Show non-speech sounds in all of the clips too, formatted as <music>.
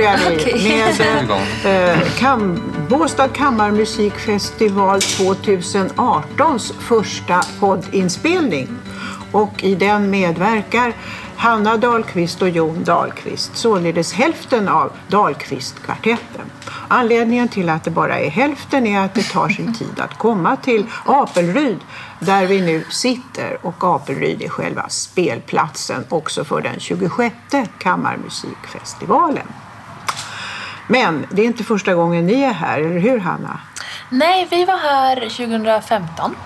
börjar vi med eh, Kam Båstad kammarmusikfestival 2018s första poddinspelning. Och i den medverkar Hanna Dahlqvist och Jon Dahlqvist, således hälften av Dahlqvistkvartetten. Anledningen till att det bara är hälften är att det tar sin tid att komma till Apelryd där vi nu sitter och Apelryd är själva spelplatsen också för den 26 kammarmusikfestivalen. Men det är inte första gången ni är här, eller hur Hanna? Nej, vi var här 2015.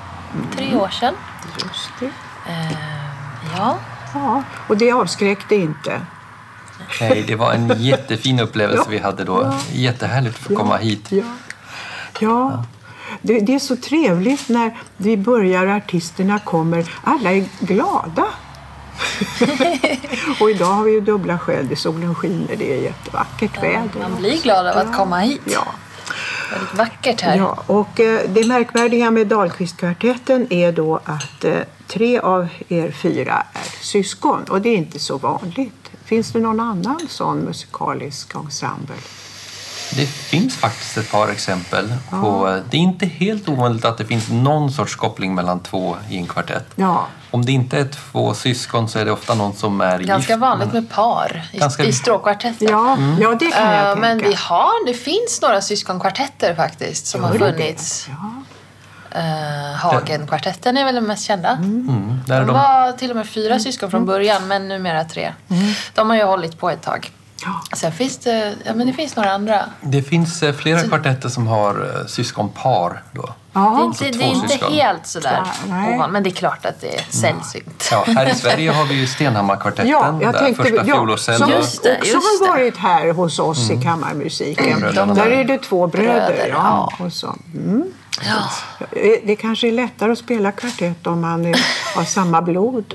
Tre år sedan. Just det. Eh, ja. Ja, och det avskräckte inte. Nej, det var en jättefin upplevelse <laughs> vi hade då. Jättehärligt att få komma hit. Ja, ja. Det, det är så trevligt när vi börjar och artisterna kommer. Alla är glada. <laughs> och idag har vi ju dubbla skäl. Solen skiner, det är jättevackert väder. Man blir glad av att komma hit. Ja. Väldigt vackert här. Ja, och eh, det märkvärdiga med Dahlqvistkvartetten är då att eh, tre av er fyra är syskon och det är inte så vanligt. Finns det någon annan sån musikalisk ensemble? Det finns faktiskt ett par exempel. På, det är inte helt ovanligt att det finns någon sorts koppling mellan två i en kvartett. Ja, Om det inte är två syskon så är det ofta någon som är Ganska gift. vanligt med par i, Ganska- i stråkkvartetten. ja, ja det kan jag Eh, tänka. men vi har, det finns några syskonkvartetter faktiskt som har Gör det funnits. Ja. Uh, Hagenkvartetten är väl den mest kända. Mm, där är De de, var till och med fyra syskon från början men numera tre. De har ju hållit på ett tag. Sen finns det, ja, men det finns några andra. det finns eh, flera kvartetter som har eh, syskonpar. Då. Det är Ja, inte, två det är inte syskon. helt sådär Nej. ovanligt. Men det är klart att det är sällsynt. Ja, här i <laughs> Sverige har vi ju Stenhammarkvartetten. ja, jag där tänkte, första ja, fjolårscello. som Just det, också just har det. varit här hos oss i kammarmusiken. Bröderna Där där. är det två bröder. Bröder, ja. Och så. Mm. Ja. Eh, Det kanske är lättare att spela kvartett om man är, har samma blod.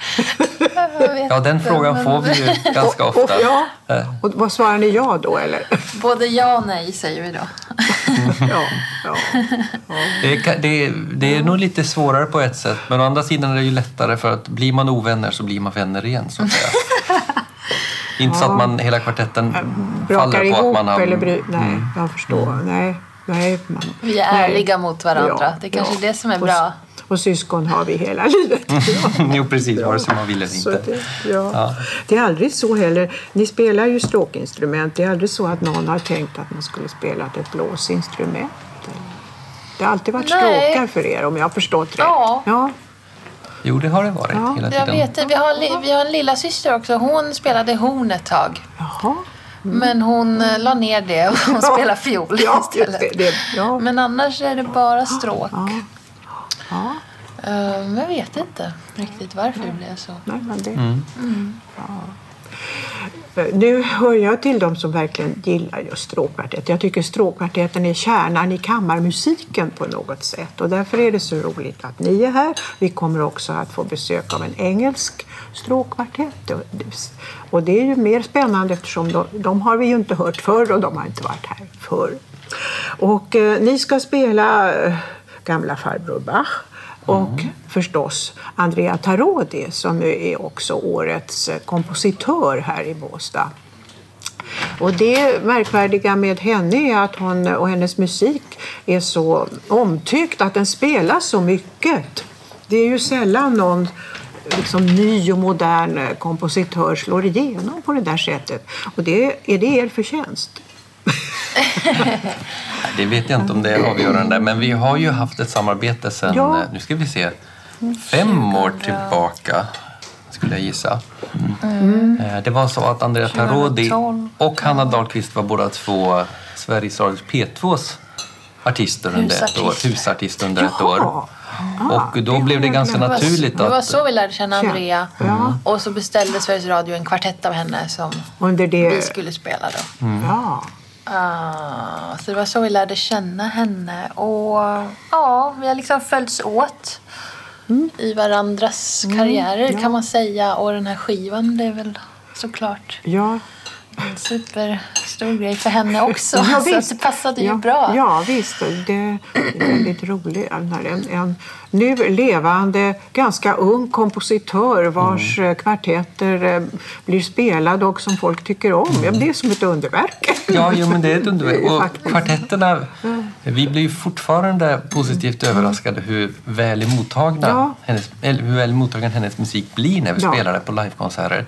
<laughs> Ja, den frågan men- får vi ju <laughs> ganska Och, ofta. ja, Eh, och vad svarar ni ja då eller? Både ja och nej säger vi då. <laughs> ja, ja. Det, kan- det, det är nog lite svårare på ett sätt, men å andra sidan är det ju lättare för att blir man ovänner så blir man vänner igen. Så att säga. Inte så att man hela kvartetten Brakar faller på ihop att man har... eller bry- Nej, Mm. jag förstår. Nej, nej, man, Vi är nej. ärliga mot varandra. Ja, det är kanske ja. är det som är Och- bra. Och syskon har vi hela livet. <laughs> jo, precis. Vare sig man vill eller Så inte. det, ja. Ja. det är aldrig så heller. Ni spelar ju stråkinstrument. Det är aldrig så att någon har tänkt att man skulle spela ett blåsinstrument. Det har alltid varit Nej. stråkar för er om jag har förstått rätt. Ja. ja. Jo, det har det varit Ja, hela Jag tiden. vet det. Vi har, li- vi har en lilla syster också. Hon spelade horn ett tag. Jaha. Men hon eh, la ner det och hon spelar fiol Ja, istället. det, det, ja. Men annars är det bara stråk. Ja. Eh, Men jag vet inte riktigt varför det blev så. Nej, men det. Mm. Ja. Nu hör jag till de som verkligen gillar just stråkkvartett. Jag tycker stråkkvartetten är kärnan i kammarmusiken på något sätt. Och därför är det så roligt att ni är här. Vi kommer också att få besök av en engelsk stråkkvartett. Och det- Och det är ju mer spännande eftersom de, de har vi ju inte hört förr och de har inte varit här förr. Och eh, ni ska spela eh, gamla farbror Bach och förstås Andrea Tarodi som är också årets eh, kompositör här i Båstad. Och det märkvärdiga med henne är att hon och hennes musik är så omtyckt att den spelas så mycket. Det är ju sällan någon liksom, ny och modern eh, kompositör slår igenom på det där sättet. Och det, är det er förtjänst? <laughs> <laughs> Det vet jag inte om det är avgörande, men vi har ju haft ett samarbete sedan, Ja. eh, nu ska vi se, fem år tillbaka skulle jag gissa. Eh, Det var så att Andrea Tarodi 2012. och Hanna Dahlqvist var båda två Sveriges Radios P2s artister under ett år, Husartister. husartist under ett år. Ah, Och då det blev det ganska glömt. naturligt Det var att... så vi lärde känna Andrea. Ja. Och så beställde Sveriges Radio en kvartett av henne som Under det... vi skulle spela då. Ja. Ah, så det var så vi lärde känna henne. Och ja, vi har liksom följts åt i varandras karriärer kan man säga. Och den här skivan det är väl såklart ja. en stor grej för henne också. <laughs> Ja, <laughs> så det passade ju ja, bra. Ja, visst. Det är väldigt roligt. När en, en nu levande, ganska ung kompositör vars Mm. eh, kvartetter eh, blir spelade och som folk tycker om. Ja, men det är som ett underverk. Ja, jo, men det är ett underverk. <laughs> Och kvartetterna, vi blir ju fortfarande positivt överraskade hur väl mottagna Ja. hennes, hur väl mottagen hennes musik blir när vi Ja. Mm. spelar det på livekonserter.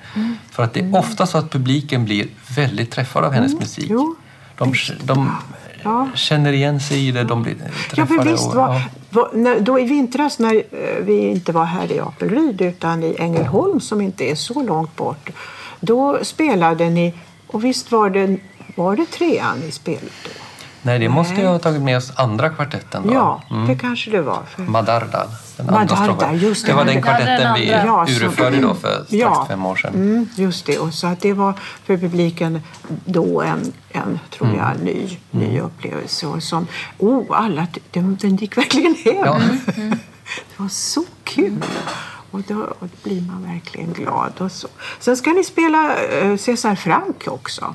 För att det är ofta så att publiken blir väldigt träffad av hennes musik. Mm. Jo. De, de Ja. känner igen sig i det, de blir Ja, för visst och- var, var, när, då i vintras när eh, vi inte var här i Apelryd utan i Ängelholm som inte är så långt bort. Då spelade ni, och visst var det, var det trean ni spelade då? Nej, det måste Nej. jag ha tagit med oss andra kvartetten då. Ja, Mm. det kanske det var. För... Madardal, den strofen. just det. det var den Ja, den kvartetten vi. Ja, så- urförde då för strax Ja. fem år sedan. Mm, just det. Och så att det var för publiken då en, en tror Mm. jag, ny, ny upplevelse. Och som, oh, alla, den, den gick verkligen hem. Ja. <laughs> Det var så kul. Och då, blir man verkligen glad. Och så. Sen ska ni spela eh, Cesar Frank också.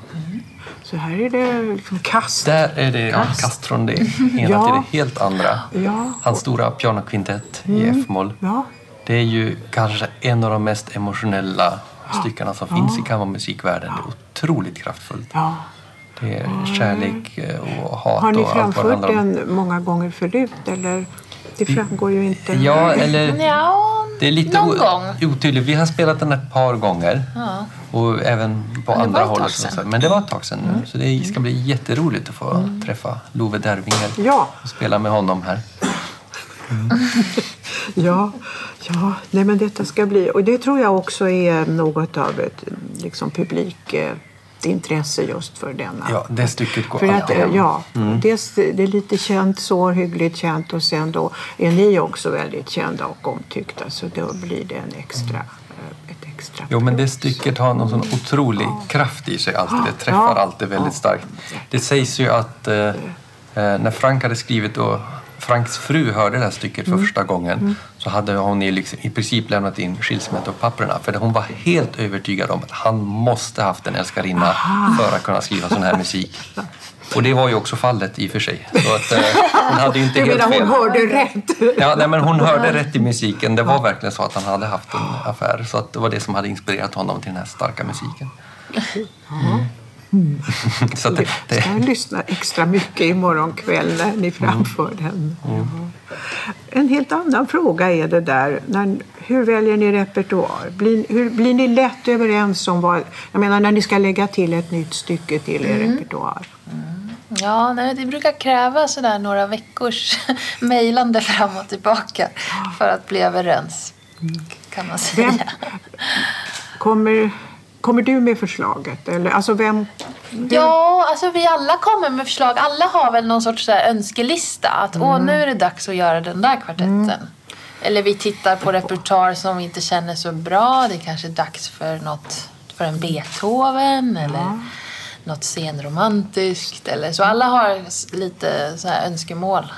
Så här är det liksom kast. Där är det ja, kast från det ena Ja. till det helt andra. Ja. Hans stora pianokvintett i F-moll. Ja. Det är ju kanske en av de mest emotionella styckena som finns i kammarmusikvärlden. Det är otroligt kraftfullt. ja. Det är kärlek eh, och hat Har ni framfört den många gånger förut? Eller? Det framgår ju inte. Ja, eller... Ja, Det är lite någon gång. otydligt. Vi har spelat den ett par gånger. Ja. Och även på Men andra håll. Men det var ett tag sedan nu. Så det ska bli jätteroligt att få träffa Love Dervinger Ja. och spela med honom här. <laughs> Ja, ja. Nej, men detta ska bli... Och det tror jag också är något av ett liksom, publik... intresse just för denna. Ja, det stycket går För att, hem. ja, dels det är lite känt, så hyggligt känt och sen då är ni också väldigt kända och omtyckta så då blir det en extra, eh, ett extra Jo, men det stycket har någon sån otrolig kraft i sig alltid. Det träffar Ja. alltid väldigt starkt. Det sägs ju att eh, eh, när Frank hade skrivit och Franks fru hörde det här stycket Mm. för första gången så hade hon i, liksom, i princip lämnat in skilsmässopapperna för hon var helt övertygad om att han måste haft en älskarinna för att kunna skriva sån här musik. Och det var ju också fallet i och för sig. Så att, eh, hon hade ju inte helt menar fel. hon hörde rätt? Ja, nej, men hon hörde rätt i musiken. Det var verkligen så att han hade haft en affär. Så att det var det som hade inspirerat honom till den här starka musiken. Mm. <laughs> så att det, Jag ska det, lyssna extra mycket imorgon kväll när ni framför den. Ja. En helt annan fråga är det där. När, hur väljer ni repertoar? Blir, hur, blir ni lätt överens om vad... Jag menar när ni ska lägga till ett nytt stycke till er repertoar. Ja, nej, det brukar kräva sådär några veckors <laughs> mejlande fram och tillbaka för att bli överens. Kan man säga. Vem, kommer, kommer du med förslaget? Eller, alltså vem... Ja, alltså vi alla kommer med förslag. Alla har väl någon sorts önskelista. Att åh, nu är det dags att göra den där kvartetten. Eller vi tittar på repertoar som vi inte känner så bra. Det är kanske är dags för något för en Beethoven eller något senromantiskt. Eller, så alla har lite så här önskemål.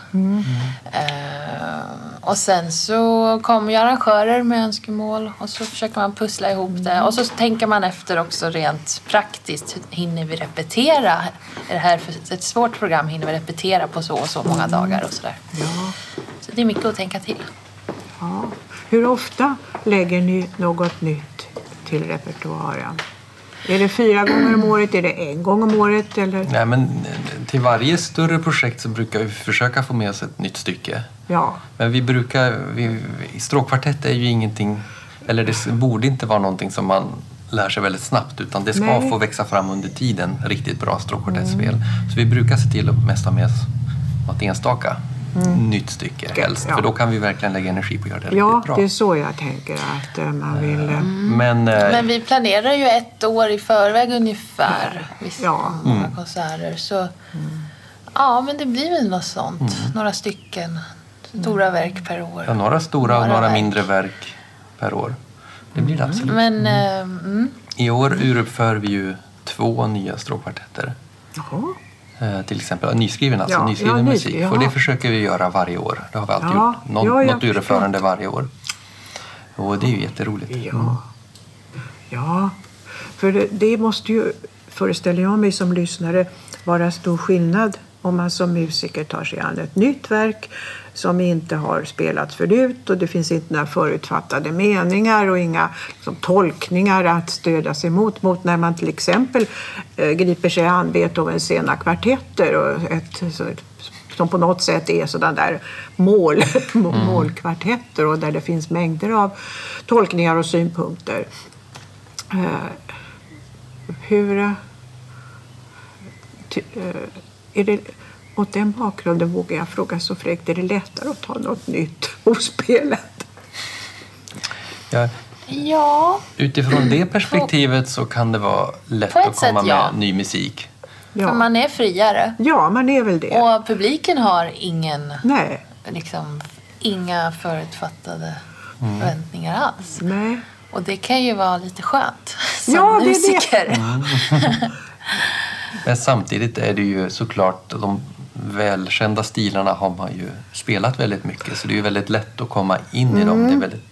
Eh, och sen så kommer ju arrangörer med önskemål och så försöker man pussla ihop det. Och så tänker man efter också rent praktiskt. Hinner vi repetera? Är det här ett svårt program? Hinner vi repetera på så och så många dagar och sådär. Ja, Så det är mycket att tänka till. ja. Hur ofta lägger ni något nytt till repertoaren? Är det fyra gånger om året? Är det en gång om året? Eller? nej, men till varje större projekt så brukar vi försöka få med oss ett nytt stycke. Ja. Men vi brukar... Vi, stråkkvartett är ju ingenting... Eller det borde inte vara någonting som man lär sig väldigt snabbt utan det ska Nej. få växa fram under tiden, riktigt bra stråkkvartettspel. Så vi brukar se till att mest ha med oss något enstaka nytt stycke helst. ja. För då kan vi verkligen lägga energi på att göra det Ja, riktigt bra. det är så jag tänker att eh, man vill... eh, Men, eh, Men vi planerar ju ett år i förväg ungefär. Vissa Ja. många konserter. Så ja, men det blir väl något sånt. Några stycken stora verk per år. ja, några stora och Några några verk. mindre verk per år. Det blir det absolut. Men eh, mm, I år uruppför vi ju två nya stråkkvartetter. Jaha. Eh, till exempel nyskriven, alltså Ja, nyskriven ja, musik. ja. Och det försöker vi göra varje år. Det har vi alltid gjort. Någon, ja, något urförande varje år. Och det är ju jätteroligt. Ja. ja, för det, det måste ju föreställer jag mig som lyssnare, vara stor skillnad om man som musiker tar sig an ett nytt verk som inte har spelats förut och det finns inte några förutfattade meningar och inga liksom, tolkningar att stödja sig mot, mot när man till exempel eh, griper sig an Beethovens sena kvartetter och ett, så, som på något sätt är sådana där mål, <laughs> mm. målkvartetter och där det finns mängder av tolkningar och synpunkter. Eh, hur... Eh, är det, mot den bakgrunden vågar jag fråga så fräckt, är det lättare att ta något nytt ospelat? Ja. ja. Utifrån det perspektivet så kan det vara lätt att komma sätt, med ny musik. Ja. För man är friare. Ja, man är väl det. Och publiken har ingen, Nej. Liksom, inga förutfattade mm. förväntningar alls. Nej. Och det kan ju vara lite skönt som ja, musiker. Det det. Mm. Men samtidigt är det ju såklart de välkända stilarna har man ju spelat väldigt mycket så det är ju väldigt lätt att komma in i mm. dem. Det är mm. väldigt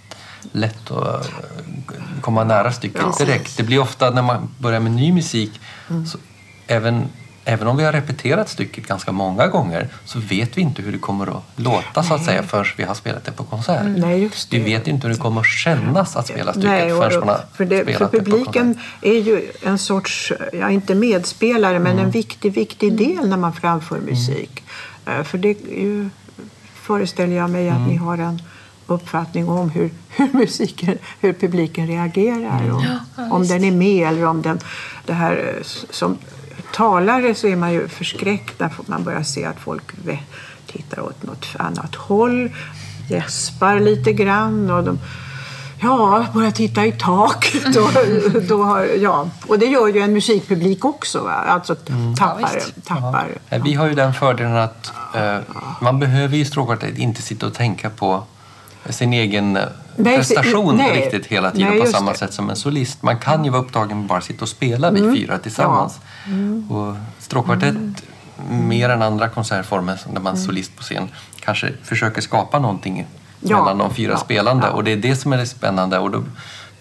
lätt att eh, komma nära stycket direkt. Det blir ofta när man börjar med ny musik, mm. så även även om vi har repeterat stycket ganska många gånger så vet vi inte hur det kommer att låta så att säga förrän vi har spelat det på konsert. Mm, nej, vi vet inte hur det kommer att kännas att spela stycket Nej, förrän man har för det, spelat för publiken det är ju en sorts, ja inte medspelare, men mm. en viktig, viktig del när man framför musik. Mm. För det är ju, föreställer jag mig att mm. ni har en uppfattning om hur, hur musiken, hur publiken reagerar. Mm. Och, ja, om den är med eller om den, det här som talare så är man ju förskräckt när man börjar se att folk tittar åt något annat håll, gäspar lite grann och de ja, börjar titta i taket. Och, <laughs> då har, ja. och det gör ju en musikpublik också, va? alltså mm. tappar. Ja, tappar. Ja. Vi har ju den fördelen att uh, man behöver i stråkvartet inte sitta och tänka på sin egen eh, nej, prestation nej, riktigt hela tiden nej, på samma det. sätt som en solist. Man kan ju vara upptagen med bara sitta och spela vi mm. fyra tillsammans. Ja. Mm. Och stråkkvartett, mm. mer än andra konsertformer där man är mm. solist på scen, kanske försöker skapa någonting ja. mellan de fyra ja. spelande. Och det är det som är det spännande. Och då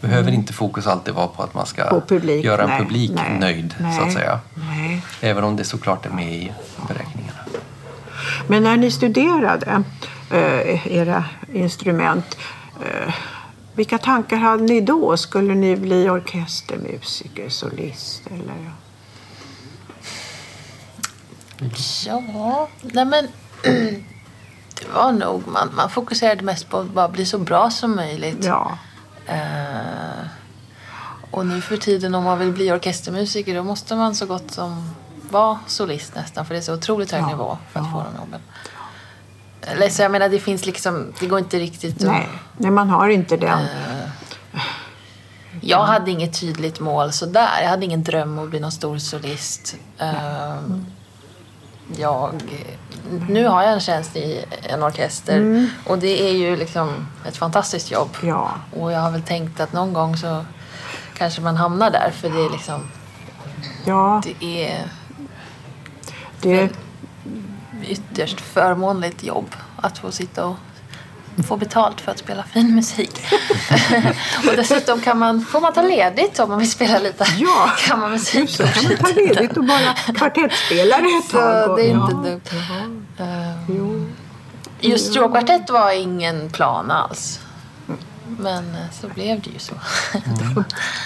behöver inte fokus alltid vara på att man ska publik, göra en publik nöjd, så att säga. Även om det såklart är med i beräkningarna. Men när ni studerade eh, era instrument, eh, vilka tankar hade ni då? Skulle ni bli orkestermusiker, solist eller? Ja, nej men <clears throat> det var nog, man, man fokuserade mest på att bara bli så bra som möjligt. Ja. Uh, och nu för tiden om man vill bli orkestermusiker då måste man så gott som vara solist nästan för det är så otroligt hög ja. nivå för att ja. få de jobben. Eller, så jag menar det finns liksom, det går inte riktigt att... Nej, nej man har inte den. Uh, jag hade inget tydligt mål sådär. Jag hade ingen dröm att bli någon stor solist. Uh, jag, nu har jag en tjänst i en orkester mm. och det är ju liksom ett fantastiskt jobb. Ja. Och jag har väl tänkt att någon gång så kanske man hamnar där för det är liksom... Ja. Det är... Det är ytterst förmånligt jobb att få sitta och få betalt för att spela fin musik. <laughs> och dessutom kan man, får man ta ledigt om man vill spela lite ja, <laughs> kammarmusik. Så kan man ta ledigt och bara kvartettspela ett tag. Så det är inte ja. dumt. Uh, just stråkkvartett var ingen plan alls. Men eh, så blev det ju så. mm.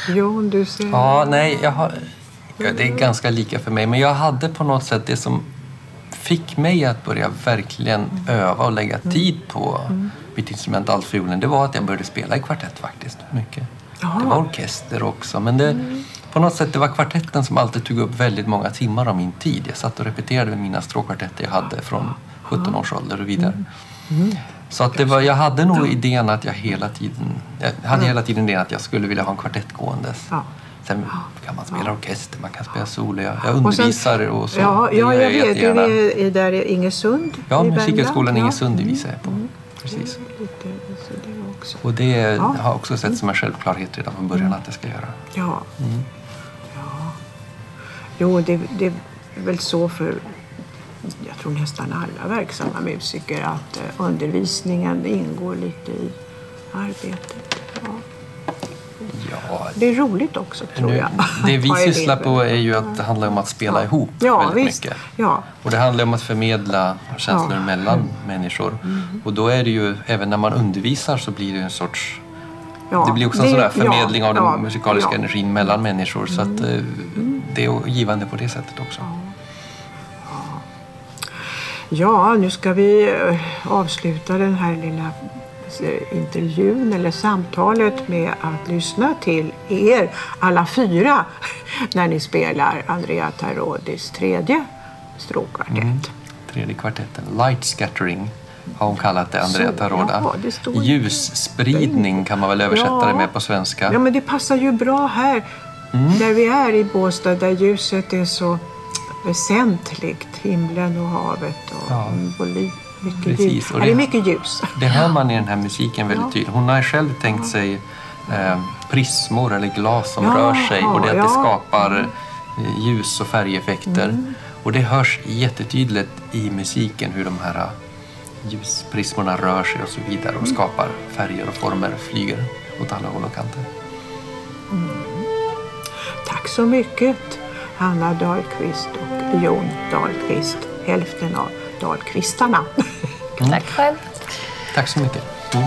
Jo, du ser. Ja, nej, jag har, det är ganska lika för mig. Men jag hade på något sätt det som fick mig att börja verkligen öva och lägga tid på mm. mitt instrument altviolen, det var att jag började spela i kvartett faktiskt. Mycket. Jaha. Det var orkester också, men det, mm. på något sätt det var kvartetten som alltid tog upp väldigt många timmar av min tid. Jag satt och repeterade mina stråkkvartetter jag hade från 17 års ålder och vidare. Mm. mm. Så att det var, jag hade nog idén att jag hela tiden, jag hade mm. hela tiden idén att jag skulle vilja ha en kvartett gåendes. Sen kan man spela orkester, man kan spela solo. Jag, jag undervisar och, sen, och så. Ja, ja jag, jag vet. Du är där i Ingesund Ja, Musikhögskolan ja. Ingesund visar jag på. Mm. Precis. Och det ja. har också sett som en självklarhet redan från början att jag ska göra. Ja. Mm. ja. Jo, det, det är väl så för jag tror nästan alla verksamma musiker att eh, undervisningen ingår lite i arbetet. Ja. Ja, Det är roligt också tror nu, jag. det vi sysslar på är ju att det handlar om att spela ihop Ja, väldigt visst. mycket. Ja. Och det handlar om att förmedla känslor Ja. Mm. mellan människor. Och då är det ju, även när man undervisar så blir det en sorts Ja, det blir också en sån där ja, förmedling av den ja, musikaliska ja. Mm. energin mellan människor. Så att eh, det är givande på det sättet också. Ja, nu ska vi eh, avsluta den här lilla intervjun eller samtalet med att lyssna till er alla fyra <laughs> när ni spelar Andrea Tarodis tredje stråkkvartett. Mm. Tredje kvartetten, Light Scattering har hon kallat det, Andrea Taroda. ja, Ljusspridning kan man väl översätta Ja. det med på svenska. Ja, men det passar ju bra här Mm. där vi är i Båstad där ljuset är så väsentligt. Himlen och havet och Ja. volym. Mycket Precis, ljus. och Här det- är mycket ljus. Det hör man i den här musiken väldigt Ja. tydligt. Hon har själv tänkt sig eh, prismor eller glas som Ja, rör sig och det, att det skapar eh, ljus och färgeffekter. Mm. Och det hörs jättetydligt i musiken hur de här eh, ljusprismorna rör sig och så vidare och skapar färger och former, flyger åt alla håll och kanter. Tack så mycket Hanna Dahlqvist och Jon Dahlqvist. Hälften av Dahlqvistarna. Tack själv. Tack så mycket. Mm.